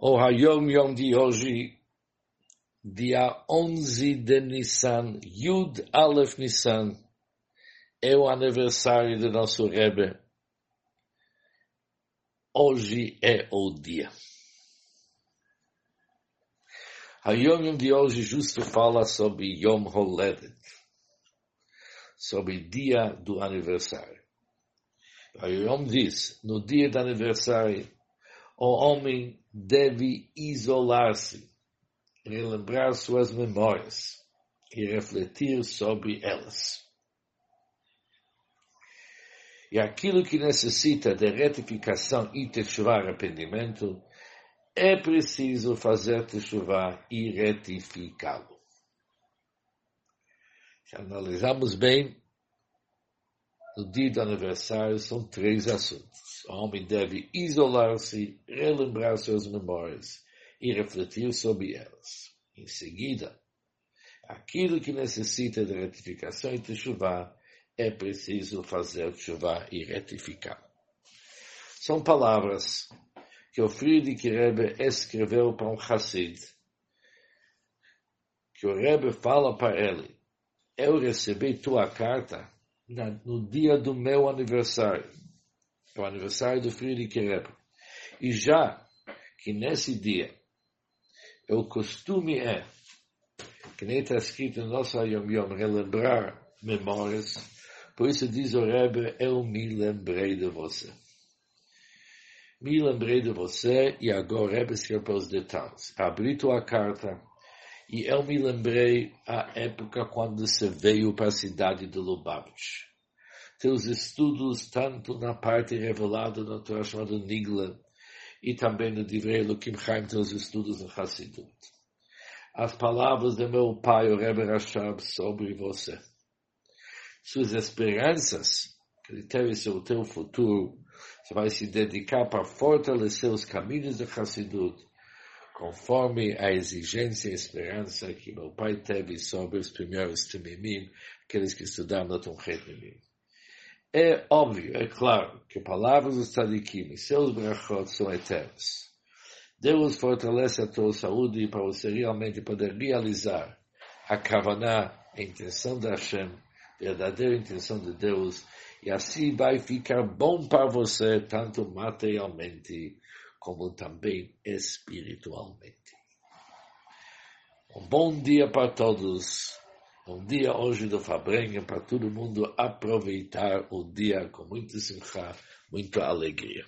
O Hayom Yom de hoje, dia 11 de Nissan, Yud Aleph Nissan, é o aniversário do nosso Rebbe. Hoje é o dia. Hayom Yom de hoje justo fala sobre Yom Holedet, sobre dia do aniversário. Hayom diz, no dia do aniversário, o homem deve isolar-se, relembrar suas memórias e refletir sobre elas. E aquilo que necessita de retificação e techuvá, arrependimento, é preciso fazer techuvá e retificá-lo. Se analisamos bem, no dia do aniversário são três assuntos. O homem deve isolar-se, relembrar suas memórias e refletir sobre elas. Em seguida, aquilo que necessita de retificação e de chuva é preciso fazer chuva e retificar. São palavras que o Friedrich Rebbe escreveu para um Hassid, que o Rebbe fala para ele, eu recebi tua carta no dia do meu aniversário, é o aniversário do de Rebbe. E já que nesse dia, o costume é, que nem está escrito no nosso Yom Yom, relembrar memórias, por isso diz o Rebbe, eu me lembrei de você. Me lembrei de você e agora Rebbe escreveu os detalhes. Abri tua carta, e eu me lembrei a época quando você veio para a cidade de Lubavitch. Teus estudos, tanto na parte revelada na Torá chamada Nigla, e também no Divrei Elohim Chaim, teus estudos no Hassidut. As palavras do meu pai, o Rebbe Rashab, sobre você. Suas esperanças, ele teve o teu futuro, você vai se dedicar para fortalecer os caminhos do Hassidut, conforme a exigência e esperança que meu pai teve sobre os primeiros Temimim, aqueles que estudaram no Tomchet Mimim. É óbvio, é claro, que palavras dos tzadikim e seus brachot são eternos. Deus fortalece a tua saúde para você realmente poder realizar a kavaná, a intenção da Hashem, a verdadeira intenção de Deus, e assim vai ficar bom para você, tanto materialmente como também espiritualmente. Um bom dia para todos. Um dia hoje do Fabrenha para todo mundo aproveitar o dia com muita simcha, muita alegria.